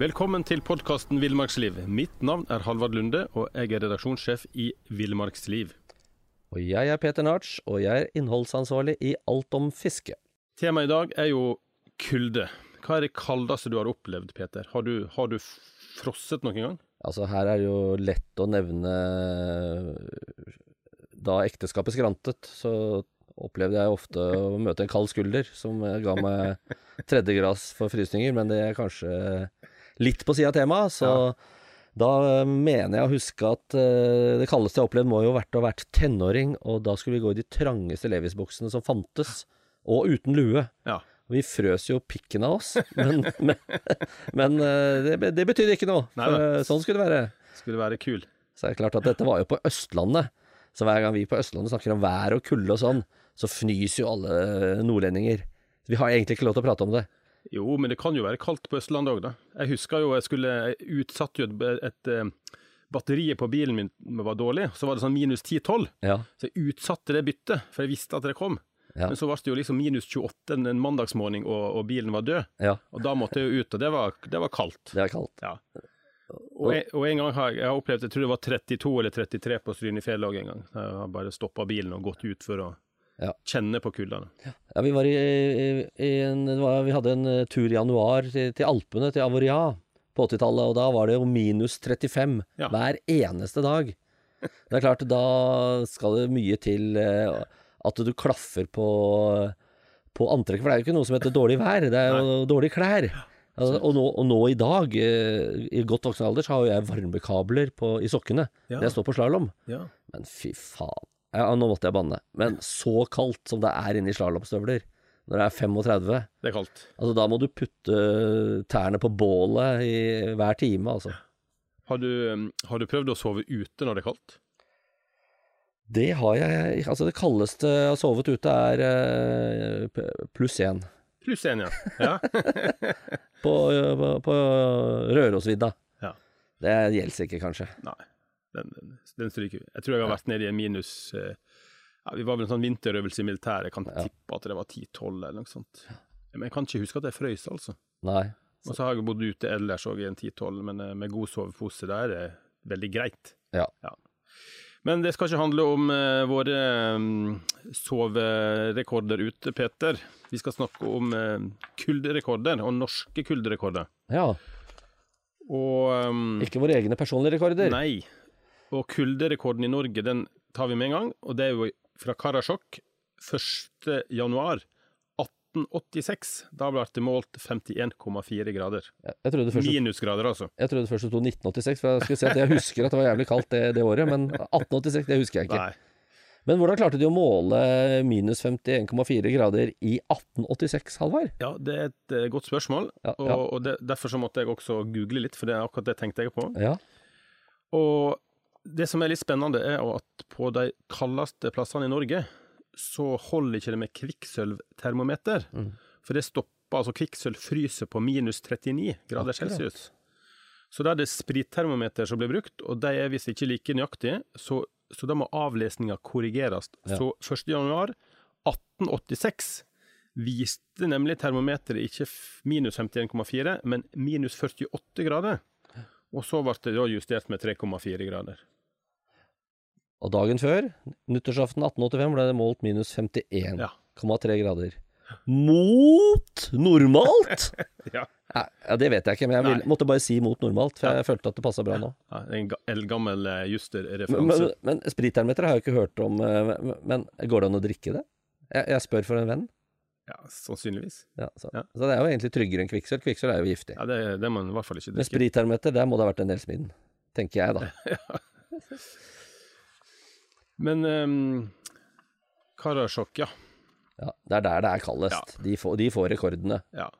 Velkommen til podkasten Villmarksliv. Mitt navn er Halvard Lunde, og jeg er redaksjonssjef i Villmarksliv. Og jeg er Peter Narts, og jeg er innholdsansvarlig i Alt om fiske. Temaet i dag er jo kulde. Hva er det kaldeste du har opplevd, Peter? Har du, har du frosset noen gang? Altså, her er det jo lett å nevne Da ekteskapet skrantet, så opplevde jeg ofte å møte en kald skulder som ga meg tredjegrads forfrysninger, men det er kanskje litt på sida av temaet, så da mener jeg å huske at uh, det kaldeste jeg har opplevd må jo ha vært å ha vært tenåring, og da skulle vi gå i de trangeste Levis-buksene som fantes, og uten lue. Ja. Vi frøs jo pikken av oss, men, men, men eh, det, det betydde ikke noe. Nei. Eh, sånn skulle det være. Skulle være kul. Så er det klart at dette var jo på Østlandet. Så hver gang vi på Østlandet snakker om vær og kulde og sånn, så fnyser jo alle nordlendinger. Vi har egentlig ikke lov til å prate om det. Jo, men det kan jo være kaldt på Østlandet òg, da. Jeg husker jo jeg skulle Jeg utsatte jo et, et, et Batteriet på bilen min var dårlig, så var det sånn minus 10-12. Ja. Så jeg utsatte det byttet, for jeg visste at det kom. Ja. Men så ble det jo liksom minus 28 en en mandagsmorgen, og, og bilen var død. Ja, Og da måtte jeg jo ut, og det var, det var kaldt. det er kaldt. Ja. Og, en, og en gang har jeg, jeg har opplevd, jeg tror det var 32 eller 33 på Strynefjellet òg en gang. Jeg har bare stoppa bilen og gått ut for å Ja. kjenne på kuldene. Ja, vi var i, i, en, var, Vi hadde en eh, tur i januar til, til Alpene, til Avoria, på 80-tallet, og da var det jo minus 35 Ja. hver eneste dag. Det er klart, da skal det mye til eh, at du klaffer på, på antrekket, for det er jo ikke noe som heter dårlig vær, det er jo dårlige klær. Altså, og, nå, og nå i dag, eh, i godt voksen alder, så har jo jeg varmekabler på, i sokkene når jeg står på slalåm. Ja. Men fy faen. Ja, nå måtte jeg banne. Men så kaldt som det er inni slalåmstøvler, når det er 35 Det er kaldt. Altså, da må du putte tærne på bålet i hver time, altså. Har du, um, har du prøvd å sove ute når det er kaldt? Det har jeg Altså, det kaldeste jeg har sovet ute, er eh, pluss én. Pluss én, ja. ja. På, på, på Rørosvidda. Ja. Det gjelder ikke, kanskje. Nei, den, den, den stryker vi. Jeg tror jeg har vært nede i en minus eh, ja, Vi var vel en sånn vinterøvelse i militæret. Jeg kan Ja. tippe at det var 10-12 eller noe sånt. Men jeg kan ikke huske at jeg frøys, altså. Nei. Og så har jeg bodd ute ellers òg i en 10-12, men eh, med god sovepose der er det veldig greit. Ja. Men det skal ikke handle om uh, våre um, soverekorder ute, Peter. Vi skal snakke om uh, kulderekorder, og norske kulderekorder. Ja. Og um, Ikke våre egne personlige rekorder. Nei. Og kulderekorden i Norge, den tar vi med en gang, og det er jo fra Karasjok 1. januar 1886. Da ble det målt 51,4 grader. Først Minusgrader, altså. Jeg trodde først det sto 1986, for jeg skulle si at jeg husker at det var jævlig kaldt det, det året, men 1886, det husker jeg ikke. Nei. Men hvordan klarte de å måle minus 51,4 grader i 1886, Halvard? Ja, det er et eh, godt spørsmål, Ja, og, og det, derfor så måtte jeg også google litt, for det er akkurat det tenkte jeg på. Ja. Og det som er litt spennende, er at på de kaldeste plassene i Norge, så holder ikke det med kvikksølvtermometer. Mm. For det stopper, altså kvikksølv fryser på minus 39 grader Akkurat. celsius. Så da er det sprittermometer som blir brukt, og de er visst ikke like nøyaktige, så, så da må avlesninga korrigeres. Ja. Så 1. januar 1886 viste nemlig termometeret ikke minus 51,4, men minus 48 grader. Og så ble det da justert med 3,4 grader. Og dagen før, nyttårsaften 1885, ble det målt minus 51,3 Ja. grader. Mot normalt! Ja. Ja, ja, det vet jeg ikke, men jeg vil, måtte bare si mot normalt, for jeg følte at det passa bra nå. Ja, en ga- eldgammel justerreferanse. Men, men, men sprittermeter har jeg jo ikke hørt om, eh, men, men går det an å drikke det? Jeg, jeg spør for en venn. Ja, sannsynligvis. Ja, så. Ja. så det er jo egentlig tryggere enn kvikksølv. Kvikksølv er jo giftig. Ja, det, det må man i hvert fall ikke drikke. Men sprittermeter, der må det ha vært en del smidd, tenker jeg da. Men um, Karasjok, ja. Ja, det er der det er kaldest. De, får, de får rekordene. ja.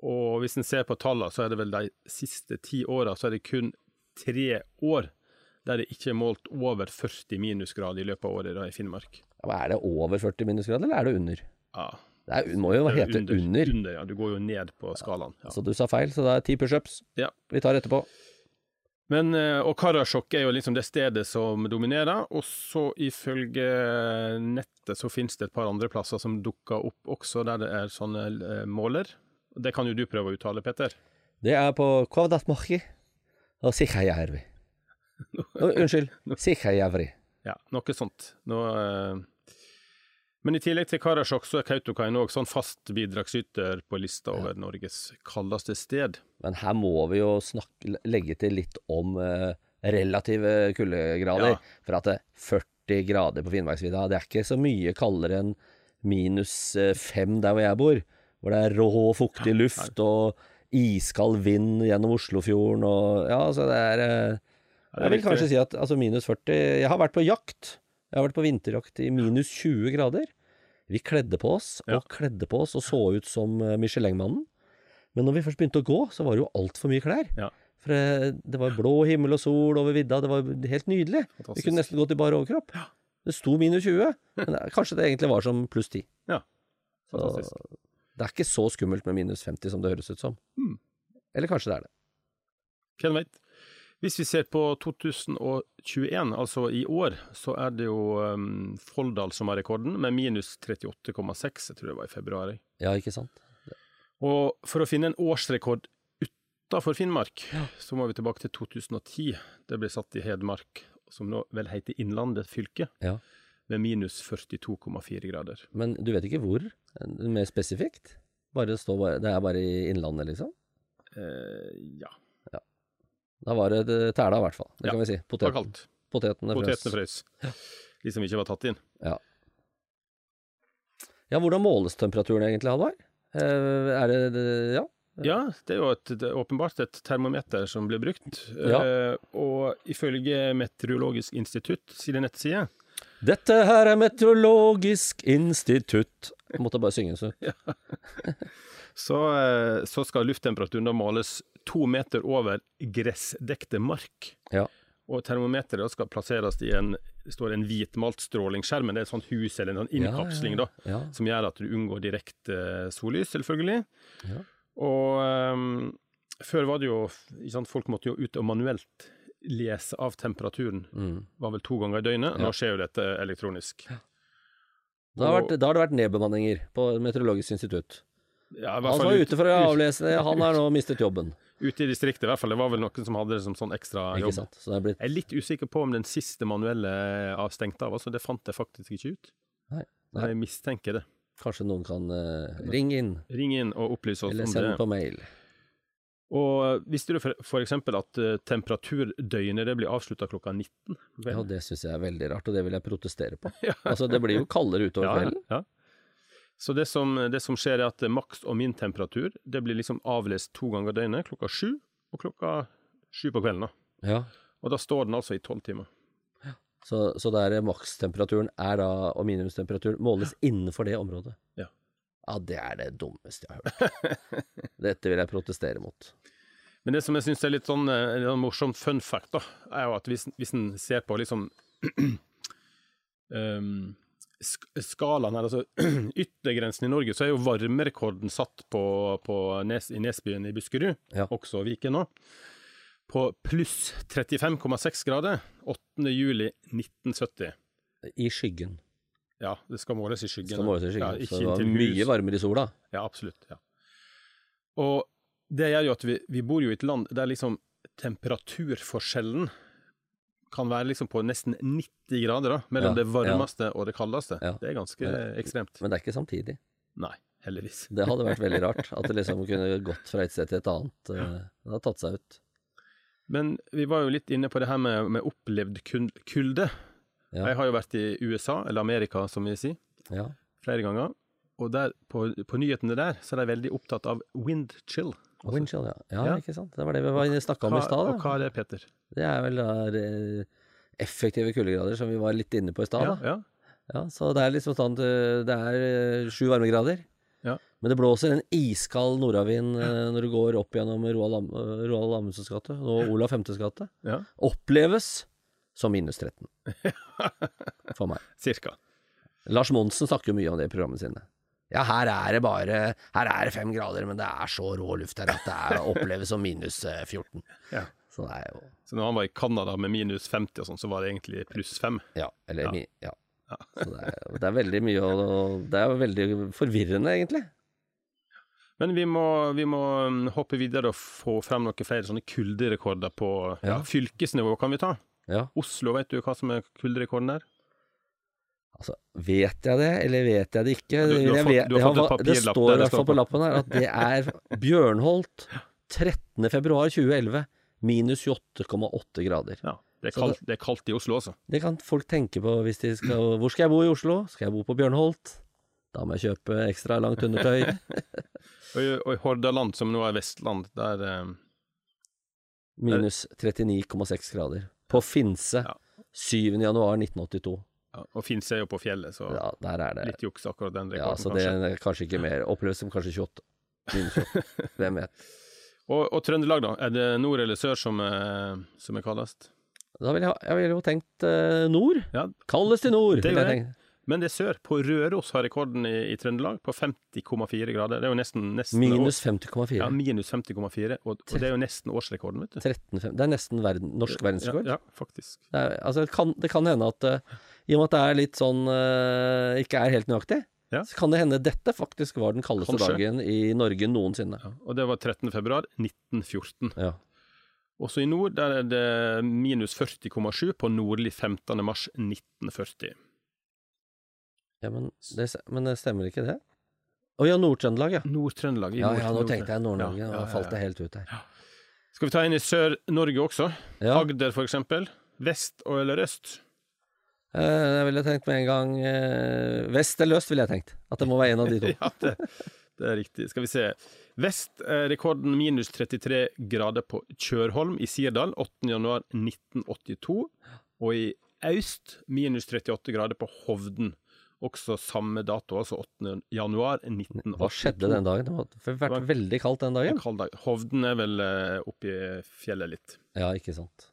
Og hvis en ser på tallene, så er det vel de siste ti åra, så er det kun tre år der det ikke er målt over 40 minusgrader i løpet av året da, i Finnmark. Ja, Er det over 40 minusgrader, eller er det under? Ja, Det er, må jo hete under. under. Ja, du går jo ned på skalaen. Ja. Så du sa feil, så det er ti pushups. Ja. Vi tar etterpå. Men, eh, og Karasjok er jo liksom det stedet som dominerer, og så ifølge nettet så finnes det et par andre plasser som dukker opp også, der det er sånne eh, måler. Det kan jo du prøve å uttale, Peter. Det er på Kvavdatmarki og Sikhajärvi. Unnskyld, Sikhajärvi. Ja, noe sånt. Nå, eh, men i tillegg til Karasjok så er Kautokeino òg sånn fast bidragsyter på lista over Norges kaldeste sted. Men her må vi jo snakke, legge til litt om eh, relative kuldegrader. Ja. For at det 40 grader på Finnmarksvidda, det er ikke så mye kaldere enn minus 5 der hvor jeg bor. Hvor det er rå, fuktig luft og iskald vind gjennom Oslofjorden og Ja, så det er eh, Ja, Jeg vil kanskje si at altså minus 40 Jeg har vært på jakt. Jeg har vært på vinterjakt i minus 20 grader. Vi kledde på oss og Ja. kledde på oss og så ut som eh, Michelin-mannen. Men når vi først begynte å gå, så var det jo altfor mye klær. Ja. For eh, det var blå himmel og sol over vidda. Det var helt nydelig. Vi kunne nesten gått i bar overkropp. Det sto minus 20, men det, kanskje det egentlig var som pluss 10. Ja, Så fantastisk. det er ikke så skummelt med minus 50 som det høres ut som. Hmm. Eller kanskje det er det. Hvem vet. Hvis vi ser på 2021, altså i år, så er det jo um, Folldal som har rekorden, med minus 38,6. Jeg tror det var i februar. Ja, ikke sant? Og for å finne en årsrekord utafor Finnmark, så må vi tilbake til 2010. Det ble satt i Hedmark, som nå vel heter Innlandet fylke, Ja. med minus 42,4 grader. Men du vet ikke hvor? Mer spesifikt? Bare stå, det er bare i Innlandet, liksom? Eh, ja, Da var det tæla, i hvert fall. Det Ja, kan vi si. det var kaldt. Potetene frøs. Potetene frøs. De som ikke var tatt inn. Ja. ja, hvordan måles temperaturen egentlig, Halvard? Eh, er det, det Ja? Ja, det er jo et, det er åpenbart et termometer som blir brukt. Ja. Eh, og ifølge Meteorologisk institutt sine nettsider Dette her er Meteorologisk institutt. Jeg måtte bare synge, så. så, eh, så skal lufttemperaturen da måles to meter over gressdekte mark. Ja. Og termometeret skal plasseres i en det står en hvitmalt strålingsskjerm, det er et sånt hus eller en sånn innkapsling da, Ja. som gjør at du unngår direkte eh, sollys, selvfølgelig. Ja. Og um, før var det jo sant, Folk måtte jo ut og manuelt lese av temperaturen. Mm. var vel to ganger i døgnet. Ja. Nå skjer jo dette elektronisk. Da, har vært, da har det vært nedbemanninger på Meteorologisk institutt. Ja, Han som var ute for å avlese det, han har nå mistet jobben. ute i distriktet, i hvert fall. Det var vel noen som hadde det som sånn ekstra Ikke jobb. sant? Så det blitt Jeg er litt usikker på om den siste manuelle er stengt av. altså Det fant jeg faktisk ikke ut. Nei. nei. jeg mistenker det. Kanskje noen kan uh, ringe inn, Ring inn og opplyse oss eller det. send sende på mail. Og visste du eksempel at eh, temperaturdøgnet det blir avslutta klokka 19? Ja, det syns jeg er veldig rart, og det vil jeg protestere på. Ja. Altså, det blir jo kaldere utover Ja, kvelden. ja. Så det som, det som skjer er at maks og min temperatur det blir liksom avlest to ganger døgnet, klokka sju og klokka sju på kvelden. da. Ja. Og da står den altså i tolv timer. Så, så der makstemperaturen er da, og minimumstemperaturen måles innenfor det området. Ja. Ja, det er det dummeste jeg har hørt. Dette vil jeg protestere mot. Men det som jeg syns er litt sånn eh, sånn morsomt fun fact, da, er jo at hvis, hvis en ser på liksom um, skalaen her, altså yttergrensen i Norge, så er jo varmerekorden satt på, på Nes, i Nesbyen i Buskerud, Ja. også Viken nå, på pluss 35,6 grader 8. juli 1970. I skyggen. Ja, det skal måles i skyggen. Skal måles i skyggen. Ja, så det var mye varmere i sola. Ja, absolutt. Ja. Og det gjør jo at vi, vi bor jo i et land der liksom temperaturforskjellen kan være liksom på nesten 90 grader, da, mellom Ja, det varmeste og det kaldeste. Ja. Det er ganske Men- ekstremt. Men det er ikke samtidig. Nei, heldigvis. Det hadde vært veldig rart. At det liksom kunne gått fra et sted til et annet. eh, Det hadde tatt seg ut. Men vi var jo litt inne på det her med, med opplevd kulde. Ja. Jeg har jo vært i USA, eller Amerika som vi sier, Ja. flere ganger. Og der, på, på nyhetene der så er de veldig opptatt av wind chill. Windchill, ja. ja. Ja. ikke sant. Det var det vi snakka om i stad. og hva er det, Peter? Det er vel da eh, effektive kuldegrader, som vi var litt inne på i stad. Ja, ja. Ja, så det er liksom sånn eh, Det er eh, sju varmegrader. Ja. Men det blåser en iskald nordavind ja. når du går opp gjennom Roald, Roald Amundsens gate, og Olav Femtes gate. ja. Oppleves som minus 13. For meg. Cirka. Lars Monsen snakker jo mye om det i programmene sine. Ja, her er det bare Her er det fem grader, men det er så rå luft her at det er, oppleves som minus eh, 14. Ja. Så det er jo Så når han var i Canada med minus 50 og sånn, så var det egentlig pluss 5. Ja, eller Ja. mi... Ja. Så det er, det er veldig mye å Det er jo veldig forvirrende, egentlig. Men vi må, vi må mm, hoppe videre og få frem noen flere sånne kulderekorder på ja. Ja. fylkesnivå, kan vi ta. Ja. Oslo, vet du hva som er kulderekorden der? Altså, vet jeg det, eller vet jeg det ikke? Du- du har fått- du har fått Det står i hvert fall på. lappen her at det er Bjørnholt 13. februar 2011 minus 28,8 grader. Ja. Det er, kaldt, det er kaldt i Oslo også. Det kan folk tenke på hvis de skal Hvor skal jeg bo i Oslo? Skal jeg bo på Bjørnholt? Da må jeg kjøpe ekstra langt undertøy. Og i, og i Hordaland, som nå er Vestland, der um, Minus 39,6 grader. På Finse Ja. 7. januar 1982. ja, Og Finse er jo på fjellet, så Ja, der er det litt juks akkurat den rekorden, Ja, rekorden, så det kanskje. er kanskje ikke mer. Oppleves som kanskje 28. Minus 28. Hvem vet. Og, og Trøndelag, da? Er det nord eller sør som er, som er kaldest? Da ville jeg, jeg vil jo tenkt uh, nord. Ja, Kaldest i nord. Det ville jeg tenkt. men det er sør. På Røros har rekorden i, i Trøndelag på 50,4 grader. Det er jo nesten, nesten Minus 50,4. Ja, minus 50,4. Og, og det er jo nesten årsrekorden, vet du. 13,5. Det er nesten verden, norsk verdensrekord. Ja, ja, faktisk. Det, er, altså, kan, det kan hende at eh, I og med at det er litt sånn eh, Ikke er helt nøyaktig, Ja. så kan det hende dette faktisk var den kaldeste Kanskje. dagen i Norge noensinne. Ja, og det var 13. februar 1914. Ja. Også i nord der er det minus 40,7 på nordlig 15. mars 1940. Ja, men, det, men det stemmer ikke det? Å ja, Nord-Trøndelag, ja. Nord-Trøndelag. Ja, ja, nå tenkte jeg Nord-Norge. Ja, ja, Da falt det helt ut her. Skal vi ta inn i Sør-Norge også? Agder, for eksempel. Vest og eller øst? Eh, jeg ville tenkt med en gang eh, Vest eller øst, ville jeg tenkt. At det må være en av de to. Ja, det, det er riktig. Skal vi se. Vest er rekorden minus 33 grader på Kjørholm i Sirdal 8. januar 1982. Og i øst minus 38 grader på Hovden. Også samme dato, altså 8. januar 1982. Hva skjedde den dagen? Det har vært veldig kaldt den En dagen. dag. Hovden er vel eh, oppi fjellet litt. Ja, ikke sant.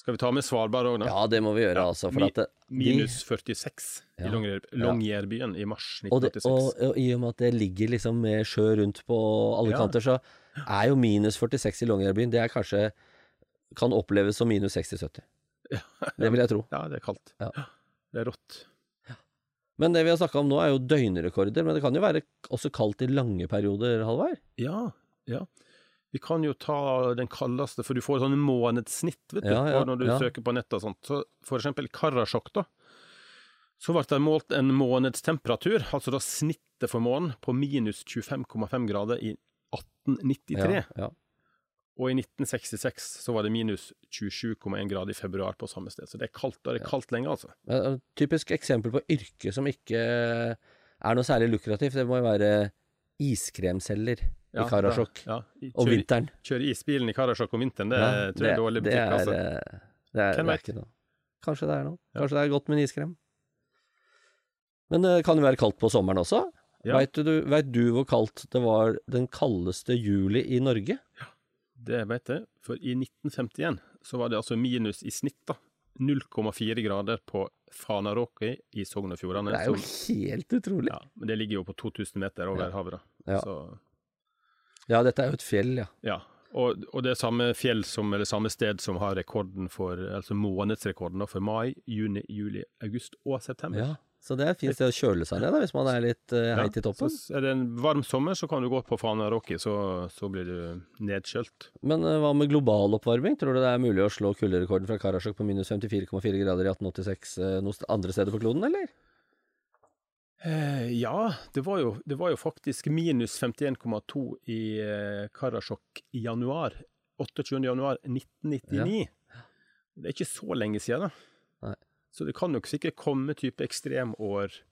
Skal vi ta med Svalbard òg, da? Ja, det må vi gjøre, altså. For Mi- at det, Minus 46 Ja. i Longyearbyen ja. i mars og, det, 1986. og, og i og med at det ligger liksom med sjø rundt på alle Ja. kanter, så er jo minus 46 i Longyearbyen Det er kanskje kan oppleves som minus 60-70. Det vil jeg tro. Ja, det er kaldt. Ja. Det er rått. Men det vi har snakka om nå, er jo døgnrekorder. Men det kan jo være også kaldt i lange perioder, Halvard? Ja, ja. Vi kan jo ta den kaldeste, for du får sånn månedssnitt, vet du, Ja, ja, når du ja. søker på nettet og sånt. Så for eksempel Karasjok, da. Så ble det målt en månedstemperatur, altså da snittet for månen, på minus 25,5 grader i 1893. Ja, ja. Og i 1966 så var det minus 27,1 grader i februar på samme sted. Så det er kaldt. Da er det kaldt lenge, altså. Eh, Typisk eksempel på yrke som ikke er noe særlig lukrativt, det må jo være iskremselger Ja, i Karasjok ja, Ja, om vinteren. Kjøre isbilen i Karasjok om vinteren, det Ja, tror jeg er dårlig butikk, er, altså. eh, Det er, det er ikke noe. Kanskje det er noe. Kanskje det er godt med en iskrem. Men det kan jo være kaldt på sommeren også. Ja. Vet, du, du hvor kaldt det var den kaldeste juli i Norge? Ja, Det vet jeg, for i 1951 så var det altså minus i snitt, da. 0,4 grader på Fanaråki i Sogn og Fjordane. Det er jo som- helt utrolig. ja, men det ligger jo på 2000 meter over Ja. havet, da. Ja. Så, Ja, dette er jo et fjell, ja. ja. Og, og det er samme fjell som, eller samme sted som har rekorden for, altså månedsrekorden for mai, juni, juli, august og september. Ja, Så det er et fint sted å kjøle seg ned da, hvis man er litt uh, heit i toppen. Så er det en varm sommer, så kan du gå på Fana Rocky, så, så blir du nedkjølt. Men uh, hva med global oppvarming? Tror du det er mulig å slå kulderekorden fra Karasjok på minus 54,4 grader i 1886 uh, noen andre steder på kloden, eller? Eh, ja, det var, jo, det var, jo, faktisk minus 51,2 i eh, Karasjok i januar. 28. januar 1999. Ja. Det er ikke så lenge siden, da. Nei. Så det kan nok sikkert komme type ekstremår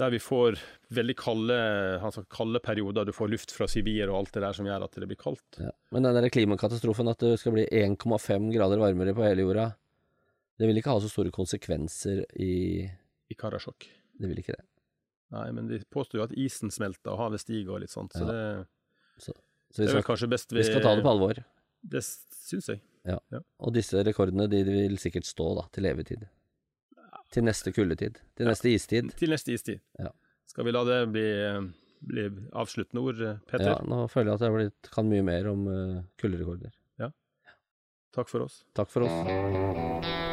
der vi får veldig kalde, altså kalde, perioder. Du får luft fra Sibir og alt det der som gjør at det blir kaldt. Ja. Men den klimakatastrofen at det skal bli 1,5 grader varmere på hele jorda, det vil ikke ha så store konsekvenser i I Karasjok. Det vil ikke det. Nei, men de påstår jo at isen smelter og havet stiger og litt sånt, så ja. det, så, så skal, er vel kanskje best vi Vi skal ta det på alvor. Det syns jeg. Ja. ja. Og disse rekordene de vil sikkert stå da, til levetid. Til neste kuldetid. Til neste istid. Til neste istid. Ja. Skal vi la det bli, bli avsluttende ord, Petter? Ja, nå føler jeg at jeg blitt, kan mye mer om uh, kulderekorder. Ja. Takk for oss. Takk for oss.